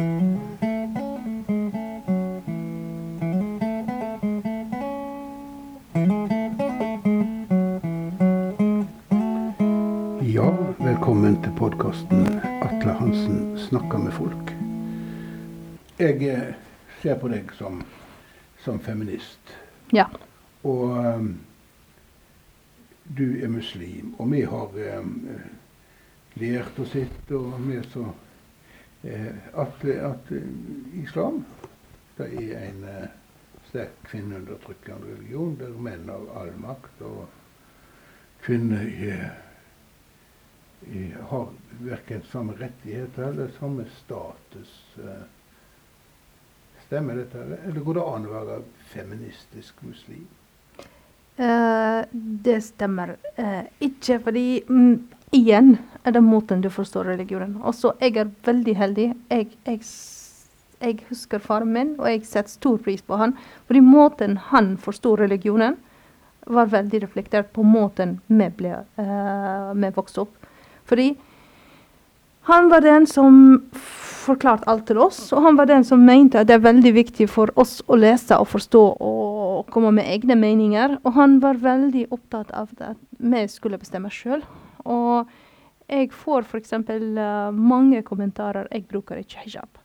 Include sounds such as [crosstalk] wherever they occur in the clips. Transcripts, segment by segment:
Ja, velkommen til podkasten 'Atle Hansen snakker med folk'. Jeg eh, ser på deg som, som feminist. Ja. Og um, du er muslim. Og vi har um, lært oss sitt, og vi så eh, at, at uh, islam det er en uh, sterk kvinneundertrykkende religion der menn har all makt, og kvinner er har verken samme rettigheter eller samme status. eh. Stemmer dette, eller går det an å være feministisk muslim? Uh, det stemmer uh, ikke, fordi mm, igjen er det måten du forstår religionen. Også jeg er veldig heldig. Jeg, jeg, jeg husker faren min, og jeg setter stor pris på han. Fordi måten han forsto religionen, var veldig reflektert på måten vi ble uh, vokste opp. Fordi han var den som forklarte alt til oss, og han var den som mente at det er veldig viktig for oss å lese og forstå og komme med egne meninger. Og han var veldig opptatt av at vi skulle bestemme sjøl. Og jeg får f.eks. Uh, mange kommentarer 'jeg bruker ikke hijab'.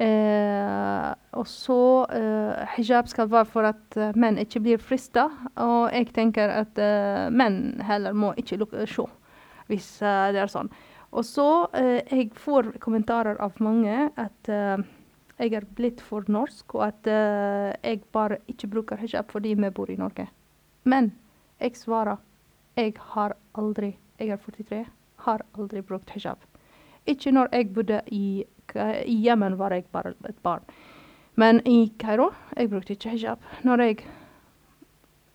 Uh, og så uh, Hijab skal være for at uh, menn ikke blir frista, og jeg tenker at eh, menn heller må ikke lukke se, hvis eh, det er sånn. Og så eh, jeg får kommentarer av mange at eh, jeg er blitt for norsk, og at eh, jeg bare ikke bruker hijab fordi vi bor i Norge. Men jeg svarer jeg har aldri, jeg er 43, har aldri brukt hijab. Ikke når jeg bodde i, Ka- i Jemen, var jeg bare et barn. Men i Kairo, jeg brukte ikke hijab. Når jeg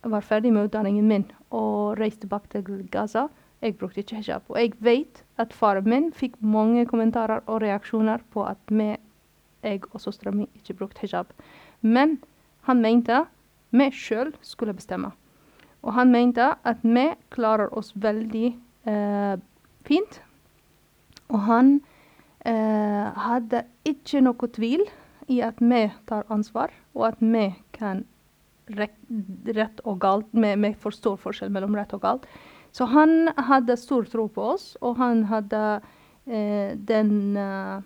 var ferdig med utdanningen min og reiste tilbake til Gaza, jeg brukte ikke hijab. Og jeg vet at faren min fikk mange kommentarer og reaksjoner på at vi, jeg og søstera mi ikke brukte hijab. Men han mente vi sjøl skulle bestemme. Og han mente at vi klarer oss veldig eh, fint. Og han eh, hadde ikke noe tvil i at vi tar ansvar, og at vi kan rett, og galt Vi, vi forstår forskjell mellom rett og galt. Så han hadde stor tro på oss, og han hadde eh, den eh,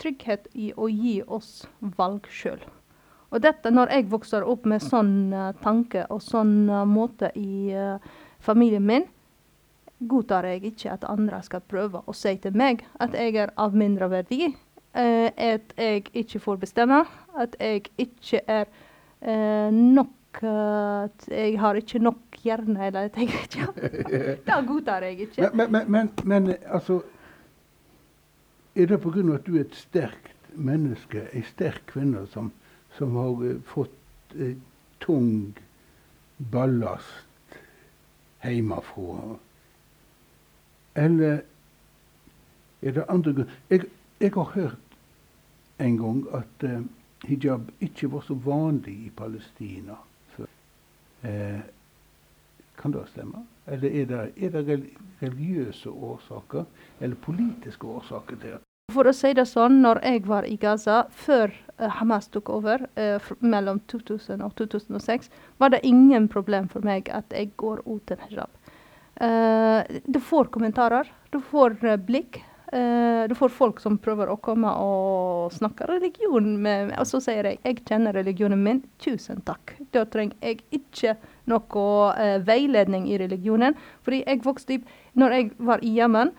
trygghet i å gi oss valg sjøl. Og dette, når jeg vokser opp med sånn uh, tanke og sånn uh, måte i uh, familien min, godtar jeg ikke at andre skal prøve å si til meg at jeg er av mindre verdi, at jeg ikke får bestemme, at jeg ikke er nok at Jeg har ikke nok hjerne, eller at jeg ikke [laughs] Det godtar jeg ikke. Men, men, men, men altså Er det pga. at du er et sterkt menneske, ei sterk kvinne, som, som har eh, fått eh, tung ballast hjemmefra? Eller er det andre grunner? Jeg, jeg har hørt en gang at eh, hijab ikke var så vanlig i Palestina før. Eh, kan det stemme? Eller er det, er det religiøse årsaker eller politiske årsaker til det? For å si det sånn, når jeg var i Gaza før eh, Hamas tok over, eh, mellom 2000 og 2006, var det ingen problem for meg at jeg går uten hijab. Eh, du får kommentarer, du får blikk. Uh, du får folk som prøver å komme og snakke religion med meg. Og så sier jeg jeg kjenner religionen min, tusen takk. Da trenger jeg ikke noe uh, veiledning i religionen. Fordi jeg vokste opp Når jeg var i Jemen,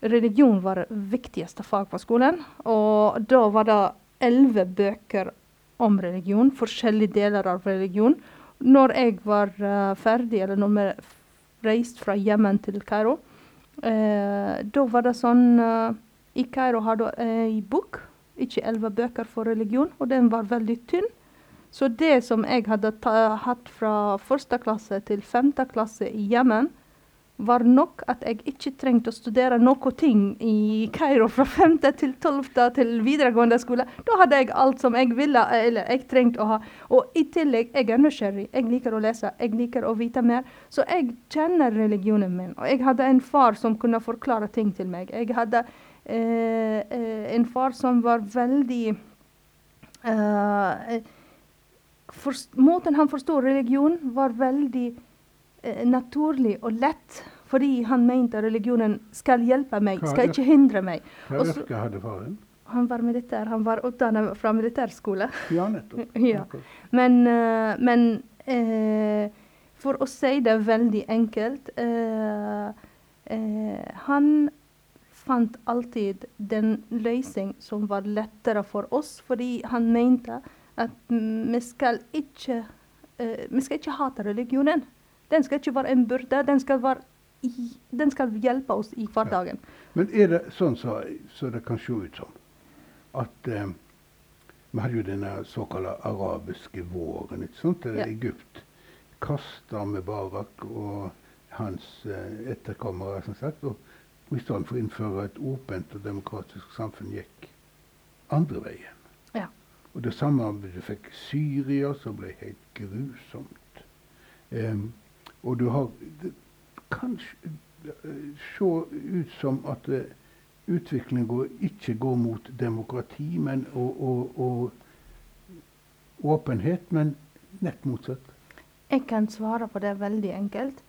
religion var det viktigste fag på skolen. Og da var det elleve bøker om religion, forskjellige deler av religion. Når jeg var uh, ferdig, eller når vi reiste fra Jemen til Kairo, eh, da var det sånn uh, I Kairo har du ei bok, ikke elleve bøker for religion, og den var veldig tynn. Så det som jeg hadde hatt fra første klasse til femte klasse i Jemen, var nok at jeg ikke trengte å studere noe ting i Kairo fra femte til tolvte til videregående skole. Da hadde jeg alt som jeg ville, eller jeg trengte å ha. Og i tillegg, jeg er nysgjerrig. Jeg liker å lese, jeg liker å vite mer. Så jeg kjenner religionen min. Og jeg hadde en far som kunne forklare ting til meg. Jeg hadde eh, eh, en far som var veldig eh, forst- Måten han forstod religion, var veldig naturlig og lett. Fordi han mente religionen skal hjelpe meg, skal ikke hindre meg. Hva yrke hadde faren? Han var militær. Han var utdannet fra militærskole. Ja, nettopp. [laughs] Ja. Men, eh, men eh, for å si det veldig enkelt eh, eh, Han fant alltid den løsning som var lettere for oss, fordi han mente at vi skal ikke eh, Vi skal ikke hate religionen. Den skal ikke være en byrde. Den skal, i, den skal hjelpe oss i hverdagen. Men er det sånn så, så det kan se ut som at eh, Vi hadde jo denne såkalte arabiske våren. ikke sant? Der Ja. Egypt kasta Mubarak og hans eh, etterkommere som sagt, og, i stedet for å innføre et åpent og demokratisk samfunn gikk andre veien. Ja. Og det samme du fikk Syria, som ble helt grusomt. Em, og du har Det kan se ut som at eh, utviklingen går, ikke går mot demokrati men, og, og, og åpenhet, men nett motsatt. Jeg kan svare på det veldig enkelt.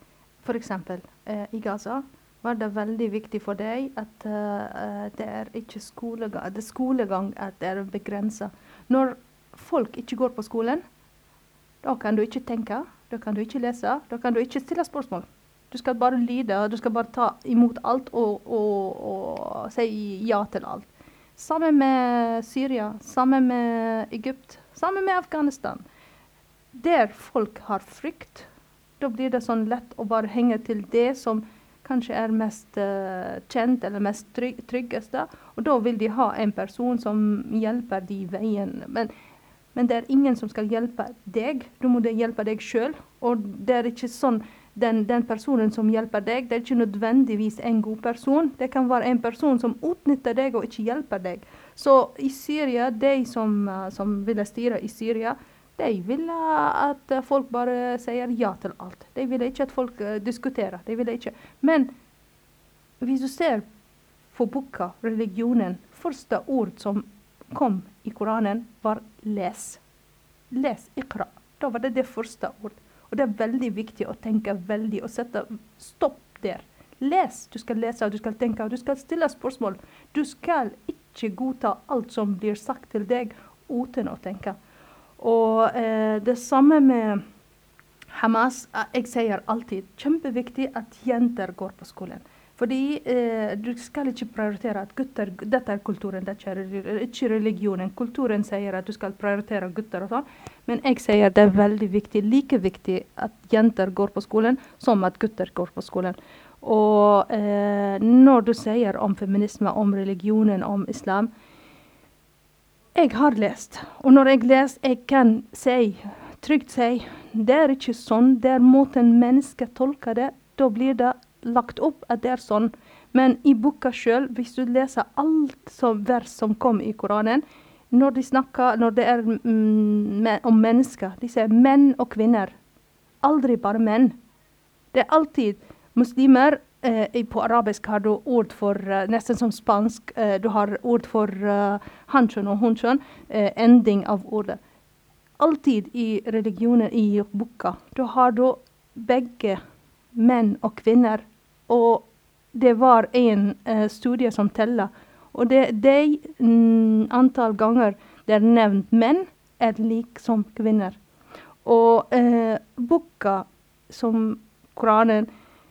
F.eks. Eh, i Gaza var det veldig viktig for deg at uh, det er ikke skolegang, det er skolegang at det er begrensa. Når folk ikke går på skolen, da kan du ikke tenke, da kan du ikke lese, da kan du ikke stille spørsmål. Du skal bare lyde, du skal bare ta imot alt og, og, og si ja til alt. Sammen med Syria, sammen med Egypt, sammen med Afghanistan der folk har frykt, da blir det sånn lett å bare henge til det som kanskje er mest uh, kjent eller mest trygg, tryggeste. Og da vil de ha en person som hjelper de veien. Men, men det er ingen som skal hjelpe deg. Du må hjelpe deg sjøl. Og det er ikke sånn den, den personen som hjelper deg, det er ikke nødvendigvis en god person. Det kan være en person som utnytter deg og ikke hjelper deg. Så i Syria, de som, eh, som ville styre i Syria, de ville at eh, folk bare sier ja til alt. De ville ikke at folk eh, diskuterer. De ville ikke. Men hvis du ser på boka, religionen, første ord som kom i Koranen, var les. Les, ikra. Da var det det første ord. Og det er veldig viktig å tenke veldig og sette stopp der. Les. Du skal lese, du skal tenke, du skal stille spørsmål. Du skal ikke godta alt som blir sagt til deg uten å tenke. Og eh, det samme med Hamas. Jeg sier alltid kjempeviktig at jenter går på skolen. Fordi eh, du skal ikke prioritere at gutter Dette er kulturen, dette er ikke religionen. Kulturen sier at du skal prioritere gutter og sånn. Men jeg sier det er veldig viktig, like viktig at jenter går på skolen som at gutter går på skolen. Og eh, når du sier om feminisme, om religionen, om islam Jeg har lest, og når jeg leser, jeg kan si, trygt si, det er ikke sånn. Det er måten mennesket tolker det. Da blir det lagt opp at det er sånn. Men i boka sjøl, hvis du leser alt som vers som kom i Koranen Når de snakker når det er mm, om mennesker, de sier menn og kvinner. Aldri bare menn. Det er alltid muslimer. Eh, på arabisk har du ord for eh, Nesten som spansk. Eh, du har ord for uh, hankjønn og hunkjønn. Eh, ending av ordet. Alltid i religionen i boka. Da har du begge menn og kvinner. Og det var en eh, studie som teller. Og det, de mm, antall ganger det er nevnt menn, er lik som kvinner. Og eh, boka som Koranen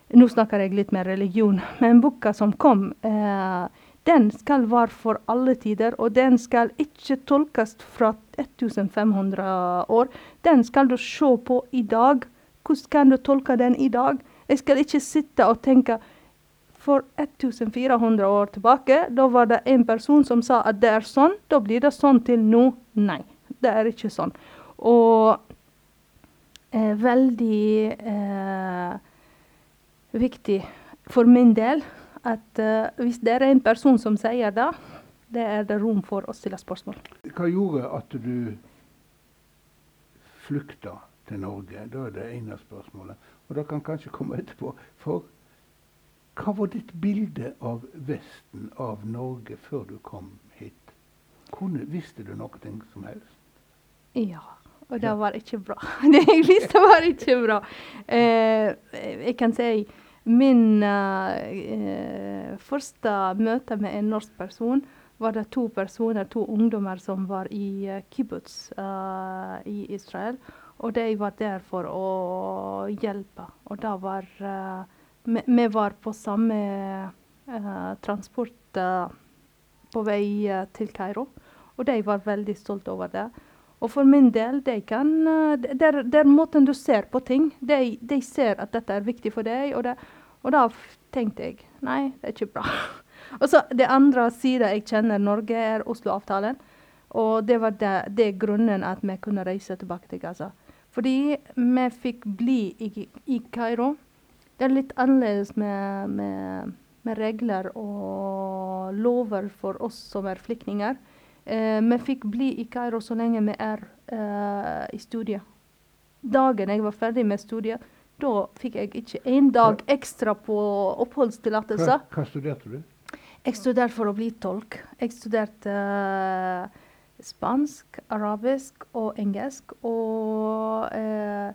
Nå snakker jeg litt mer religion, [laughs] men boka som kom, eh, den skal være for alle tider, og den skal ikke tolkes fra 1500 år. Den skal du se på i dag. Hvordan kan du tolke den i dag? Jeg skal ikke sitte og tenke for 1400 år tilbake, da var det en person som sa at det er sånn, da blir det sånn til nå. Nei, det er ikke sånn. Og eh, veldig eh, viktig for min del at eh, hvis det er en person som sier det, det er det rom for å stille spørsmål. Hva gjorde at du flykta til Norge? Da er det ene spørsmålet. Og det kan kanskje komme etterpå. For Hva var ditt bilde av Vesten, av Norge, før du kom hit? Kunne, visste du noe som helst? Ja. Og det var ikke bra. [laughs] Det jeg visste, var ikke bra. Eh, jeg kan si min eh, eh, første møte med en norsk person var det to personer, to ungdommer som var i uh, kibbutz eh, i Israel. Og de var der for å hjelpe. Og da var eh, vi, vi var på samme uh, transport uh, på vei uh, til Kairo. Og de var veldig stolte over det. Og for min del, de kan eh, Det er- det er måten du ser på ting. De, de ser at dette er viktig for deg, og, det, og da tenkte jeg nei, det er ikke bra. [laughs] og så Det andre sida jeg kjenner Norge, er Oslo-avtalen. Og det var det, det grunnen at vi kunne reise tilbake til Gaza. Fordi vi fikk bli i, i Kairo. Det er litt annerledes med, med, med regler og lover for oss som er flyktninger. Eh, vi fikk bli i Kairo så lenge vi er eh, i studiet. Dagen jeg var ferdig med studiet, da fikk jeg ikke én dag ekstra på Hva, oppholdstillatelse. hva studerte du? Jeg studerte for å bli tolk. Jeg studerte eh, spansk, arabisk og engelsk. Og eh,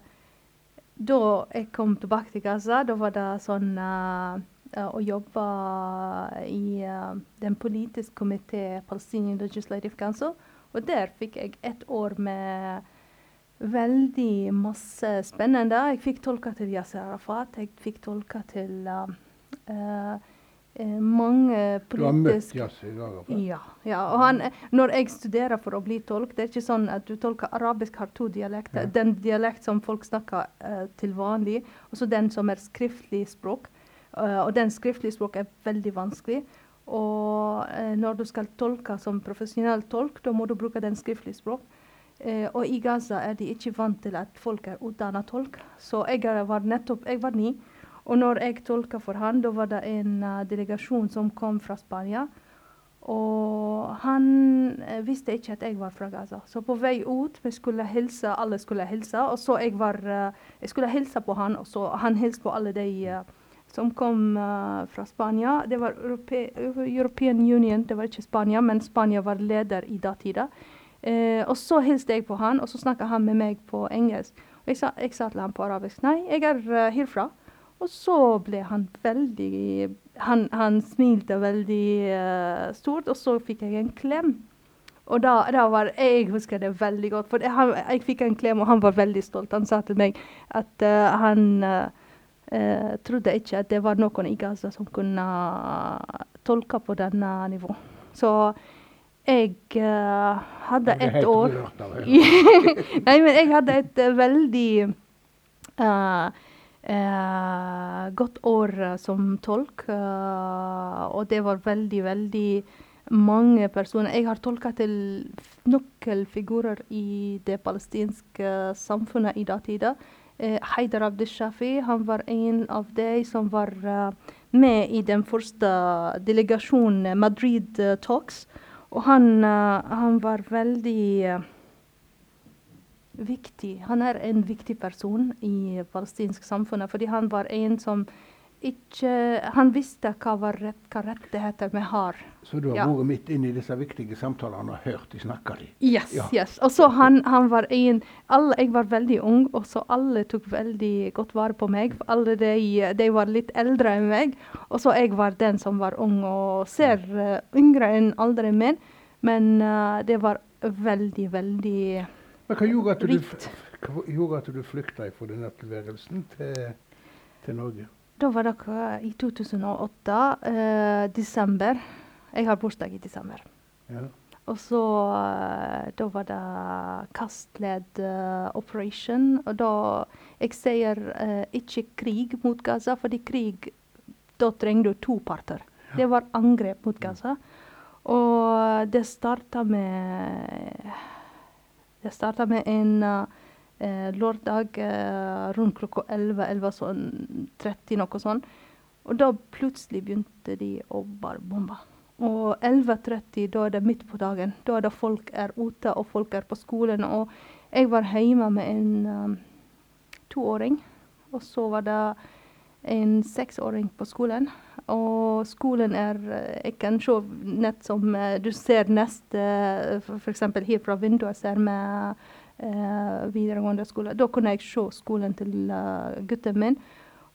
da jeg kom tilbake til Gaza, da var det sånn eh, å jobbe i eh, den politiske komité Palestinian Legislative Council. Og der fikk jeg ett år med veldig masse spennende. Jeg fikk tolka til Yasir Arafat. Jeg fikk tolka til eh, eh, politiske Du har møtt Yasir Arafat? ja. ja. Og han, når jeg studerer for å bli tolk, det er ikke sånn at du tolker arabisk har to dialekter. Ja. Den dialekt som folk snakker uh, til vanlig, og så den som er skriftlig språk. Uh, og den skriftlige språk er veldig vanskelig. Og uh, når du skal tolke som profesjonell tolk, da må du bruke den skriftlige språk. Og i Gaza er de ikke vant til at folk er utdannet tolk. Så jeg var nettopp Jeg var ni. Og når jeg tolka for han, da var det en eh, delegasjon som kom fra Spania. Og han eh, visste ikke at jeg var fra Gaza. Så på vei ut, vi skulle hilse, alle skulle hilse. Og så jeg var eh, Jeg skulle hilse på han, og så han hilste på alle de som kom fra Spania. Det var Europe European Union, det var ikke Spania, men Spania var leder i datida. Eh, og så hilste jeg på han, og så snakka han med meg på engelsk. Og jeg sa, jeg sa til han på arabisk nei, jeg er herfra. Og så ble han veldig Han, han smilte veldig uh, stort, og så fikk jeg en klem. Og da, da var Jeg husker det veldig godt, for jeg, jeg fikk en klem, og han var veldig stolt. Han sa til meg at uh, han eh, trodde ikke at det var noen i Gaza som kunne tolke på denne nivå. Så jeg uh, hadde Jeg et helt år. [laughs] Nei, men jeg hadde et veldig eh, godt år eh, som tolk. eh, og det var veldig, veldig mange personer. Jeg har tolka til nøkkelfigurer i det palestinske samfunnet i datida. Eh, Haidar Abdeshafi han var en av de som var eh, med i den første delegasjonen, eh, Madrid eh, Talks. Og han, eh, han var veldig eh, viktig. Han er en viktig person i palestinsk samfunn, fordi han var en som ikke Han visste hva var rett, hva rettigheter vi har. Så du har Ja. vært midt inne i disse viktige samtalene og hørt de snakker de? Yes, Ja. yes. Og så han, han var en alle, Jeg var veldig ung, og så alle tok veldig godt vare på meg. Alle de, de var litt eldre enn meg, og så jeg var den som var ung og ser uh, yngre enn alderen min. Men uh, det var veldig, veldig Men hva gjorde at du, hva gjorde at du flykta fra denne tilværelsen til, til Norge? Da var det i 2008, eh, desember. Jeg har bursdag i desember. Ja. Og så eh, Da var det kastledd uh, operation. Og da Jeg sier uh, ikke krig mot Gaza, fordi krig Da trenger du to parter. Det var angrep mot Gaza. Og det starta med Det starta med en eh, eh, lørdag eh, rundt klokka 11, 11 sånn 30, noe sånn. Og da plutselig begynte de å bare bombe. Og 11.30, da er det midt på dagen. Da er det folk er ute, og folk er på skolen. Og jeg var hjemme med en um, toåring. Og så var det en seksåring på skolen. Og skolen er Jeg kan se nett som Du ser neste F.eks. her fra vinduet ser vi uh, videregående skole. Da kunne jeg se skolen til gutten min.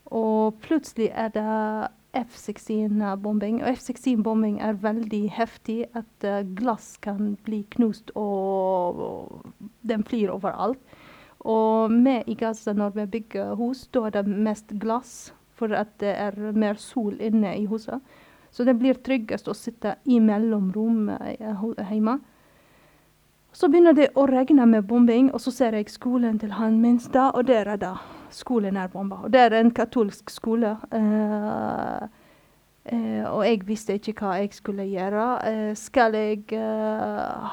Og plutselig er det F-16-bombing. Og F-16-bombing er veldig heftig. At glass kan bli knust, og, og den flyr overalt. Og vi i Gaza, når vi bygger hus, da er det mest glass, for at det er mer sol inne i huset. Så det blir tryggest å sitte i mellomrom hjemme. Så begynner det å regne med bombing, og så ser jeg skolen til han minste, og der er det skolen er bomba. Og det er en katolsk skole. Uh, uh, og jeg visste ikke hva jeg skulle gjøre. Uh, skal jeg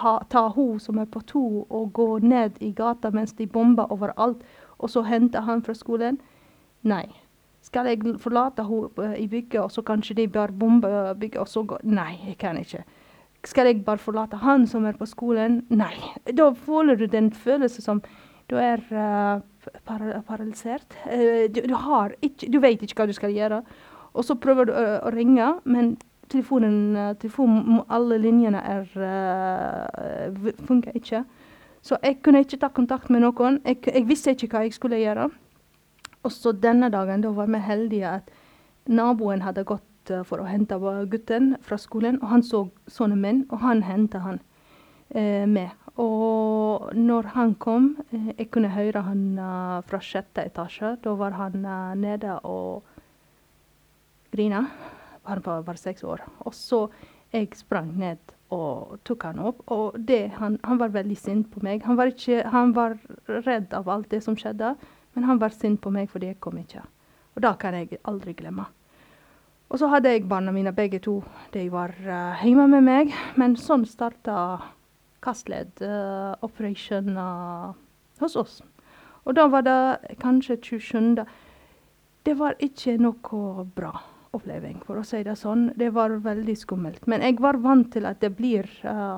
ha, ta hun som er på to, og gå ned i gata mens de bomber overalt, og så hente han fra skolen? Nei. Skal jeg forlate henne i bygget, og så kanskje de bare bomber bygget, og så gå Nei, jeg kan ikke. Skal jeg bare forlate han som er på skolen? Nei. Da føler du den følelsen som du er uh, par paralysert. Uh, du, du, ikke, du, vet ikke hva du skal gjøre. Og så prøver du å, å ringe, men telefonen, telefonen, alle linjene er uh, funker ikke. Så jeg kunne ikke ta kontakt med noen. Jeg, jeg visste ikke hva jeg skulle gjøre. Og så denne dagen da var vi heldige at naboen hadde gått for å hente gutten fra skolen, og han så sønnen min, og han henta han eh, med. Og når han kom, eh, jeg kunne høre han uh, fra sjette etasje. Da var han uh, nede og grina. Han var bare seks år. Og så jeg sprang ned og tok han opp. Og det, han, han, var veldig sint på meg. Han var, ikke, han var redd av alt det som skjedde, men han var sint på meg fordi jeg kom ikke. Og det kan jeg aldri glemme. Og så hadde jeg barna mine begge to. De var uh, hjemme med meg. Men sånn starta kastledd uh, operation uh, hos oss. Og da var det kanskje 27. Det var ikke noe bra oppleving, for å si det sånn. Det var veldig skummelt. Men jeg var vant til at det blir uh,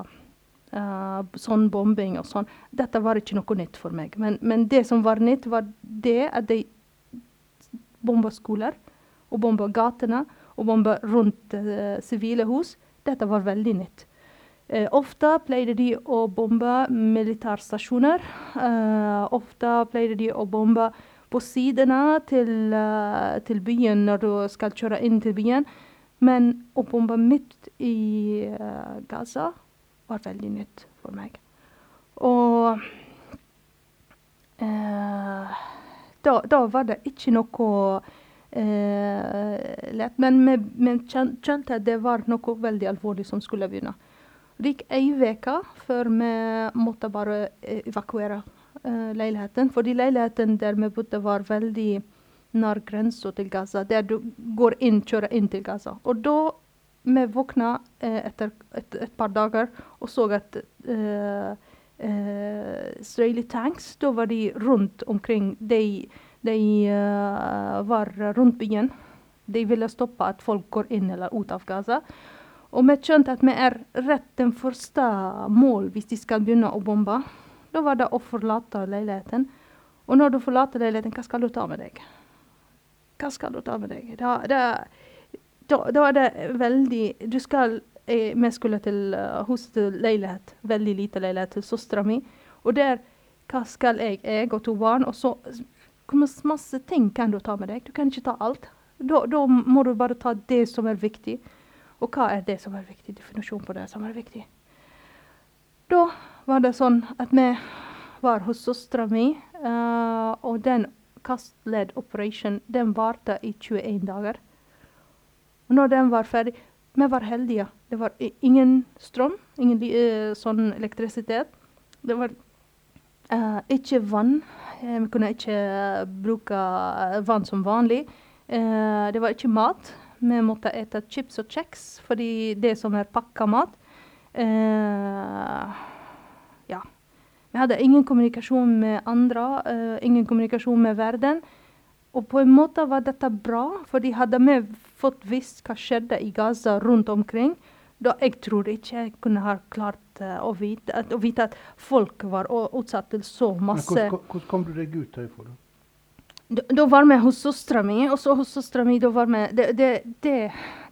uh, sånn bombing og sånn. Dette var ikke noe nytt for meg. Men, men det som var nytt, var det at de bomba skoler, og bomba gatene, og bomba rundt sivile hus. Dette var veldig nytt. Uh, ofte pleide de å bombe militærstasjoner. Ofte pleide de å bombe på sidene til, uh, til, byen når du skal kjøre inn til byen. Men å bombe midt i uh, Gaza var veldig nytt for meg. Og uh, da, da, var det ikke noe lett. Men vi skjønte at det var noe veldig alvorlig som skulle begynne. Det gikk ei uke før vi måtte bare eh, evakuere uh, leiligheten. Fordi leiligheten der vi bodde, var veldig nær grensa til Gaza. Der du går inn, kjører inn til Gaza. Og da vi våkna uh, etter et, et, par dager og så at uh, Israeli tanks, da var de rundt omkring. De, de var rundt byen. De ville stoppe at folk går inn eller ut av Gaza. Og vi skjønte at vi er rett den første mål hvis de skal begynne å bombe. Da var det å forlate leiligheten. Og når du forlater leiligheten, hva skal du ta med deg? Hva skal du ta med deg? Da, da, da, da er det veldig Du skal eh, Vi skulle til uh, hos til leilighet. Veldig lite leilighet til søstera mi. Og der Hva skal jeg? Jeg og to barn. Og så hvor masse ting kan du ta med deg? Du kan ikke ta alt. Da, da må du bare ta det som er viktig. Og hva er det som er viktig? Definisjon på det som er viktig. Da var det sånn at vi var hos søstera mi, uh, og den kastledd operation den varte i 21 dager. Og når den var ferdig Vi var heldige. Det var ingen strøm, ingen uh, sånn elektrisitet. Det var uh, ikke vann. vi kunne ikke bruke vann som vanlig. det var ikke mat. Vi måtte ete chips og kjeks, fordi det som er pakka mat eh, Ja. Vi hadde ingen kommunikasjon med andre, eh, ingen kommunikasjon med verden. Og på en måte var dette bra, fordi hadde vi fått visst hva skjedde i Gaza rundt omkring, da jeg tror ikke jeg kunne ha klart uh, å, vite, at, å, vite, at folk var utsatt til så masse Men Hvordan kom du deg ut herfra? Da, da var vi hos søstera mi, og så hos søstera mi da var vi det, det, det,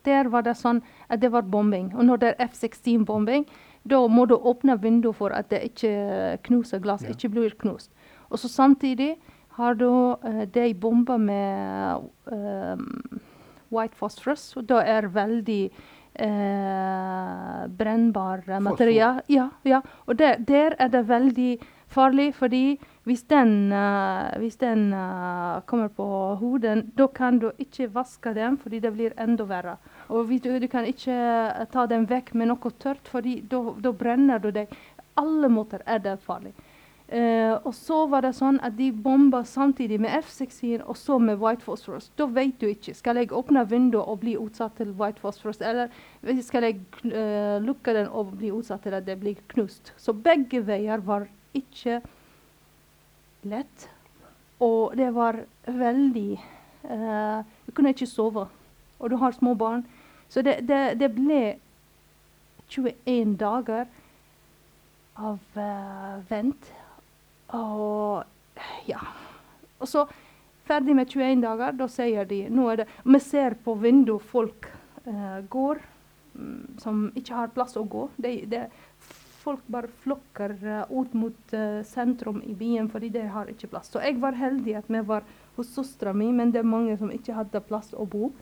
Der var det sånn at det var bombing. Og når det er F-16-bombing, da må du åpne vinduet for at det ikke knuser glass, Ja. ikke blir knust. Og så samtidig har du uh, de bomber med eh, white phosphorus, og det er veldig eh, brennbar eh, material. Ja, ja. Og der, der er det veldig farlig, fordi hvis den, uh, hvis den uh, kommer på hodet, da kan du ikke vaske den, fordi det blir enda verre. Og du, du kan ikke eh, ta den vekk med noe tørt, fordi da brenner du deg. Alle måter er det farlig. Eh, og så var det sånn at de bomba samtidig med F-16 og så med white phosphorus. Da vet du ikke. Skal jeg åpne vinduet og bli utsatt til white phosphorus, eller skal jeg uh, lukke den og bli utsatt til at det blir knust? Så begge veier var ikke lett. Og det var veldig uh, Du kunne ikke sove. Og du har små barn. Så det, det, det ble 21 dager av vent. Og ja. Og så ferdig med 21 dager, da sier de nå er det Vi ser på vinduet folk uh, går mm, som ikke har plass å gå. De, de, folk bare flokker uh, ut mot uh, sentrum i byen fordi de har ikke plass. Så jeg var heldig at vi var hos søstera mi, men det er mange som ikke hadde plass å bo.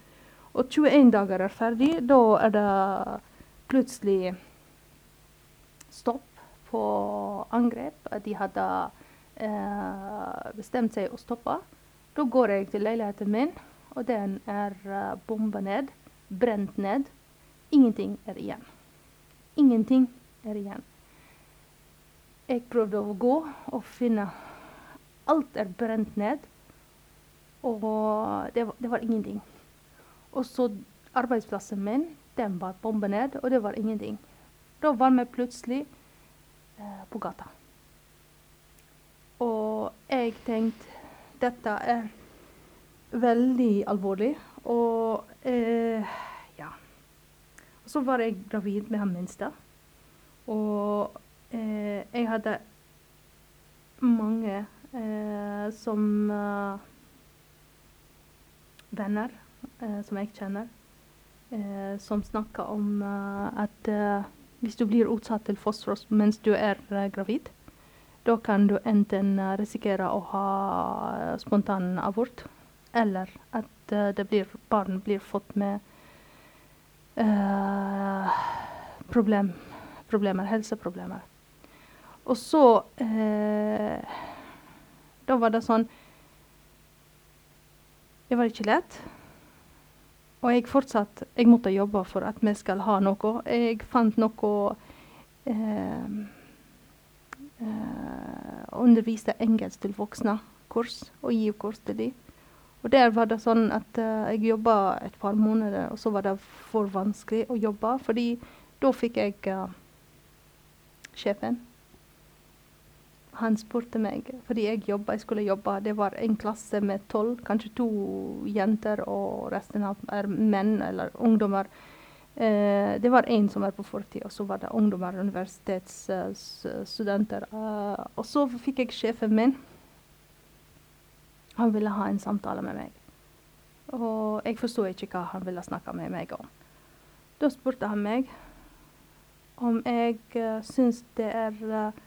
Og 21 dager er ferdig. Da er det plutselig stopp på angrep. De hadde eh, bestemt seg å stoppe. Da går jeg til leiligheten min, og den er uh, bomba ned. Brent ned. Ingenting er igjen. Ingenting er igjen. Jeg prøvde å gå og finne Alt er brent ned. Og det var, det var ingenting. Og så arbeidsplassen min, den var bomba ned, og det var ingenting. Da var vi plutselig eh, på gata. Og jeg tenkte dette er veldig alvorlig. Og eh, ja. Og så var jeg gravid med han minste. Og eh, jeg hadde mange eh, som eh, venner eh, som jeg kjenner, eh, som snakka om eh, at eh, hvis du blir utsatt til fosfor mens du er eh, gravid, da kan du enten eh, risikere å ha eh, spontan abort, eller at blir, barn blir fått med uh, problem, problemer, helseproblemer. Og så uh, Da var det sånn Det var ikke lett. Og jeg fortsatt Jeg måtte jobbe for at vi skal ha noe. Jeg fant noe eh, eh, Underviste engelsk til voksne kurs, og gi kurs til dem. Og der var det sånn at eh, jeg jobba et par måneder, og så var det for vanskelig å jobbe, fordi da fikk jeg eh, sjefen. Han spurte meg, fordi jeg jobba, jeg skulle jobbe, det var en klasse med tolv, kanskje to jenter, og resten av er menn eller ungdommer. Eh, det var én som var på 40, og så var det ungdommer, universitetsstudenter. Eh, og så fikk jeg sjefen min. Han ville ha en samtale med meg. Og jeg forsto ikke hva han ville snakke med meg om. Da spurte han meg om jeg uh, syns det er eh,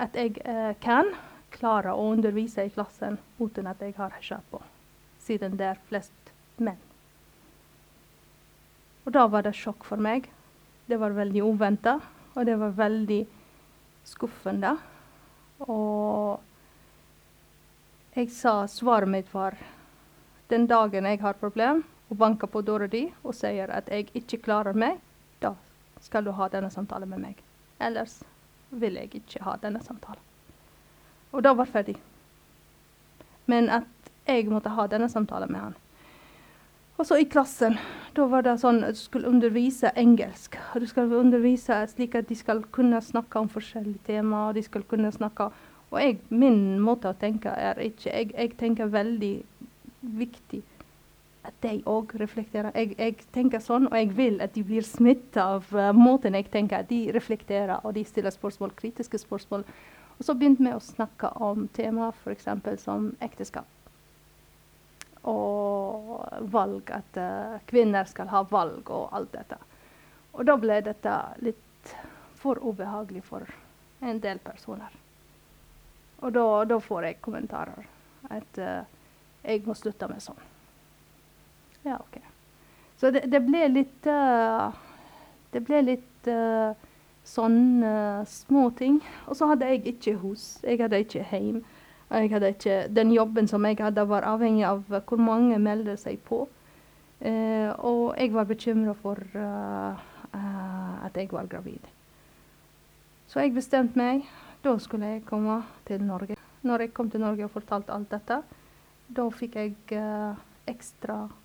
at jeg eh, kan klare å undervise i klassen uten at jeg har hijab på, siden det er flest menn. Og da var det sjokk for meg. Det var veldig uventa, og det var veldig skuffende. Og jeg sa svaret mitt var den dagen jeg har problem og banker på døra di og sier at jeg ikke klarer meg, da skal du ha denne samtalen med meg. Ellers vil jeg ikke ha denne samtalen. Og da var ferdig. Men at jeg måtte ha denne samtalen med han. Og så i klassen, da var det sånn at du skulle undervise engelsk. Du skal undervise slik at de skal kunne snakke om forskjellige temaer. De skal kunne snakke Og jeg, min måte å tenke er ikke Jeg, jeg tenker veldig viktig at de òg reflekterer. Jeg, jeg, tenker sånn, og jeg vil at de blir smitta av uh, måten jeg tenker. At de reflekterer, og de stiller spørsmål, kritiske spørsmål. Og så begynte vi å snakke om temaer f.eks. som ekteskap. og valg, at uh, kvinner skal ha valg og alt dette. Og da ble dette litt for ubehagelig for en del personer. Og da, da får jeg kommentarer at uh, jeg må slutte med sånn. Ja, OK. Så det, det ble litt uh, Det ble litt uh, sånne småting. Og så hadde jeg ikke hus. Jeg hadde ikke hjem. Jeg hadde ikke, den jobben som jeg hadde, var avhengig av hvor mange meldte seg på. Uh, og jeg var bekymra for at jeg var gravid. Så jeg bestemte meg. Da skulle jeg komme til Norge. Når jeg kom til Norge og fortalte alt dette, da fikk jeg ekstra Eh,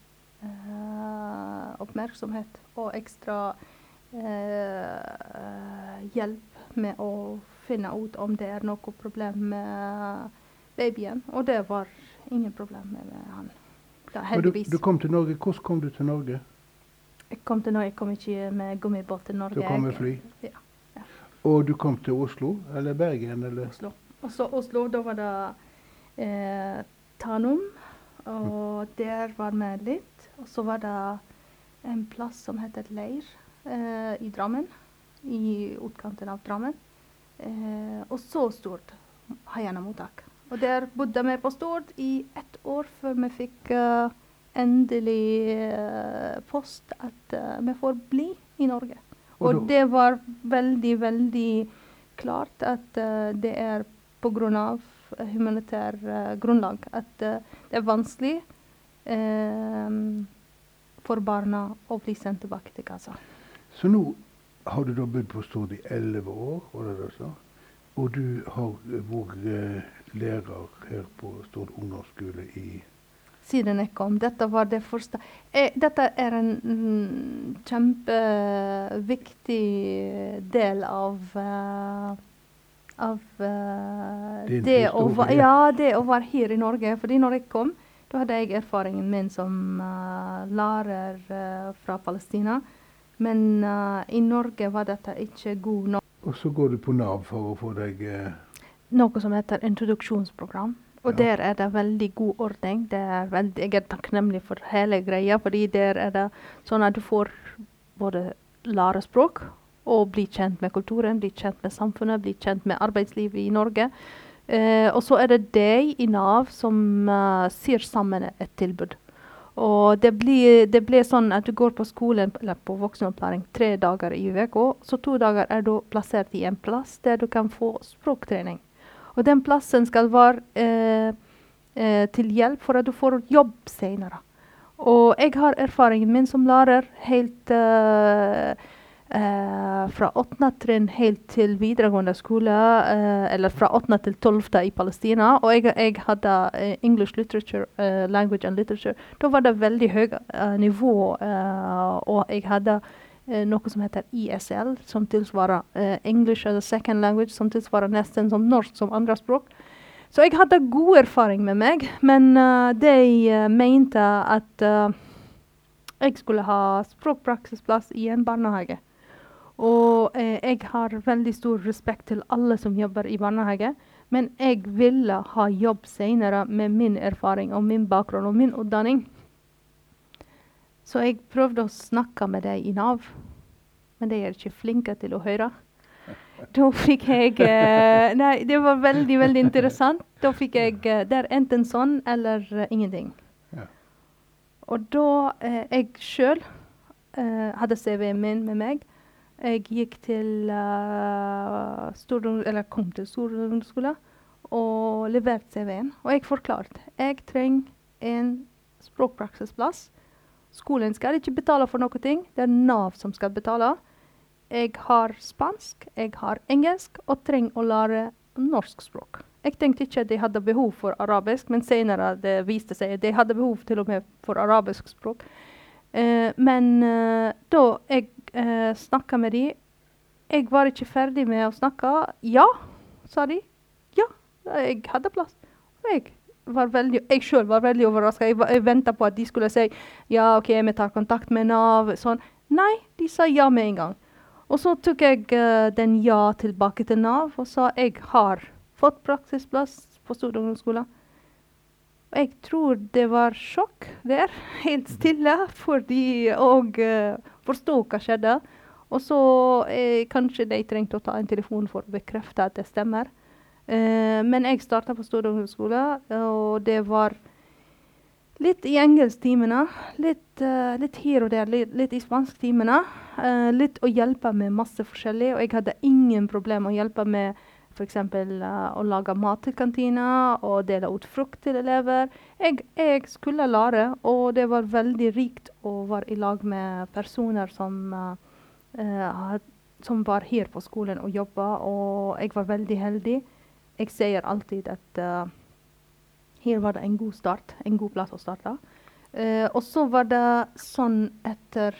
oppmerksomhet og ekstra eh, hjelp med å finne ut om det er noe problem med babyen. Og det var ingen problem med han. Da, heldigvis. Du, du, kom til Norge. Hvordan kom du til Norge? Jeg kom til Norge, jeg kom ikke med gummibåt til Norge. Du kom med fly? Ja, ja. Og du kom til Oslo eller Bergen? Eller? Oslo. Og så Oslo, da var det eh, Tanum. Og der var litt. Og så var det en plass som heter Leir eh, i Drammen. I utkanten av Drammen. Eh, og så stort Haiana-mottak. Og der bodde vi på Stord i ett år før vi fikk uh, endelig uh, post at uh, vi får bli i Norge. Og, og det var veldig, veldig klart at det er av humanitær grunnlag at det er vanskelig for barna å bli sendt tilbake til Gaza. Så nå har du da bodd på Stord i elleve år, var det det sa? Og du har vært eh, lærer her på Stord ungdomsskole i Siden jeg kom. Dette var det første. Eh, dette er en mm, kjempeviktig del av uh, av uh, det, å, ja, det å være her i Norge. Fordi når jeg kom, da hadde jeg erfaringen min som uh, lærer uh, fra Palestina. Men uh, i Norge var dette ikke god nok. Og så går du på Nav for å få deg Noe som heter introduksjonsprogram. Og ja. der er det veldig god ordning. Er veldig, jeg er takknemlig for hele greia, fordi der er det sånn at du får både lære språk og bli kjent med kulturen, bli kjent med samfunnet, bli kjent med arbeidslivet i Norge. Eh, og så er det deg i Nav som uh, syr sammen et tilbud. Og det blir, det blir, sånn at du går på skolen eller på voksenopplæring tre dager i uka. Så to dager er du plassert i en plass der du kan få språktrening. Og den plassen skal være eh, eh, til hjelp for at du får jobb senere. Og jeg har erfaringen min som lærer helt uh, Uh, fra åttende trinn helt til videregående skole, uh, eller fra åttende til tolvte i Palestina. Og jeg, jeg hadde uh, English literature, language and literature. Da var det veldig høyt nivå, og jeg hadde noe som heter ISL, som tilsvarer English as a second language, som tilsvarer nesten som norsk som andrespråk. Så jeg hadde god erfaring med meg, men de mente at jeg skulle ha språkpraksisplass i en barnehage. Og eh, jeg har veldig stor respekt til alle som jobber i barnehage. Men jeg ville ha jobb senere med min erfaring og min bakgrunn og min utdanning. Så jeg prøvde å snakke med dem i Nav, men de er ikke flinke til å høre. Da fikk jeg eh, Nei, det var veldig, veldig interessant. Da fikk jeg eh, Det er enten sånn eller uh, ingenting. Ja. Og da eh, jeg sjøl eh, hadde CV-en min med meg, jeg gikk til uh, eller kom til storungdomsskolen og leverte CV-en. Og jeg forklarte jeg trenger en språkpraksisplass. Skolen skal ikke betale for noe, det er Nav som skal betale. Jeg har spansk, jeg har engelsk og trenger å lære norsk språk. Jeg tenkte ikke at de hadde behov for arabisk, men senere det viste seg at de hadde behov til og med for arabisk språk. Uh, men uh, da jeg eh, snakka med de. Jeg var ikke ferdig med å snakke. Ja, sa de. Ja, jeg hadde plass. Og jeg var veldig, jeg sjøl var veldig overraska. Jeg, jeg venta på at de skulle si ja, OK, vi tar kontakt med Nav. Sånn. Nei, de sa ja med en gang. Og så tok jeg uh, den ja tilbake til Nav og sa jeg har fått praksisplass på Stord ungdomsskole. Jeg tror det var sjokk der, [laughs] helt stille, fordi Og uh, forstå hva skjedde. Og så eh, kanskje de trengte å ta en telefon for å bekrefte at det stemmer. Eh, men jeg starta på Stord ungdomsskole, og det var litt i engelsktimene. Litt, uh, litt her og der, litt, litt i spansktimene. Uh, litt å hjelpe med masse forskjellig. Og jeg hadde ingen problem å hjelpe med f.eks. Uh, å lage mat til kantina og dele ut frukt til elever. Jeg, jeg, skulle lære, og det var veldig rikt å være i lag med personer som uh, som var her på skolen og jobba, og jeg var veldig heldig. Jeg sier alltid at uh, her var det en god start, en god plass å starte. Og så var det sånn etter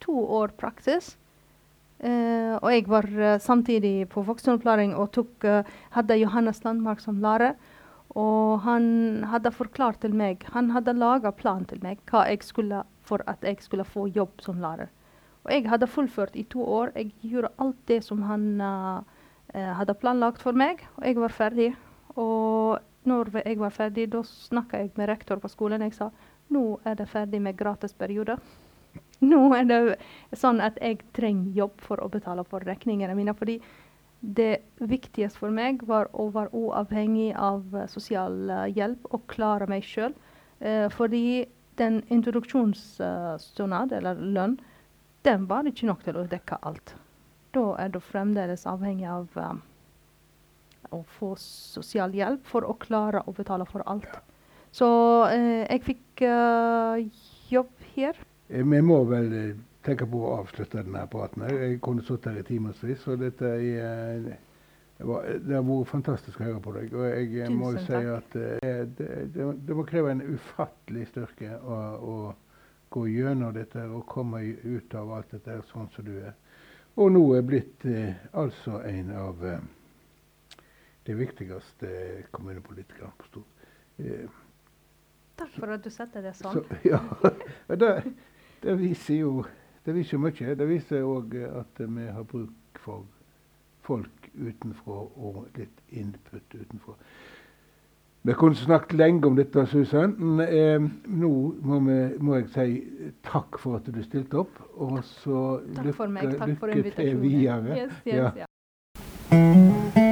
to år praksis. Uh, og jeg var samtidig på voksenopplæring og tok, hadde Johannes Landmark som lærer. Og han hadde forklart til meg, han hadde laga plan til meg hva jeg skulle for at jeg skulle få jobb som lærer. Og jeg hadde fullført i to år. Jeg gjorde alt det som han uh, hadde planlagt for meg, og jeg var ferdig. Og når jeg var ferdig, da snakka jeg med rektor på skolen. Jeg sa nå er det ferdig med gratisperioder. [laughs] Nå er det sånn at jeg trenger jobb for å betale for regningene mine. fordi det viktigste for meg var å være uavhengig av sosial hjelp og klare meg sjøl. Eh, fordi den introduksjonsstønad, eller lønn, den var ikke nok til å dekke alt. Da er du fremdeles avhengig av um, å få sosial hjelp for å klare å betale for alt. Så eh, jeg fikk uh, jobb her. Eh, vi må vel eh, tenke på å avslutte denne praten. Jeg kunne sittet her i timevis. Og dette er, det, var, det, har vært fantastisk å høre på deg. Og jeg Tusen må si at det, det, det, må kreve en ufattelig styrke å, å gå gjennom dette og komme ut av alt dette sånn som du er. Og nå er blitt eh, altså en av eh, de viktigste kommunepolitikerne på Stord. Eh, Takk for at du setter det sånn. Så, [laughs] ja, det, det, viser jo det viser mye. Det viser òg at vi har bruk for folk utenfra og litt input utenfra. Vi kunne snakket lenge om dette, Susan. Eh, nå må, vi, må, jeg si takk for at du stilte opp. Og så lykke, lykke til videre. Yes, yes, ja.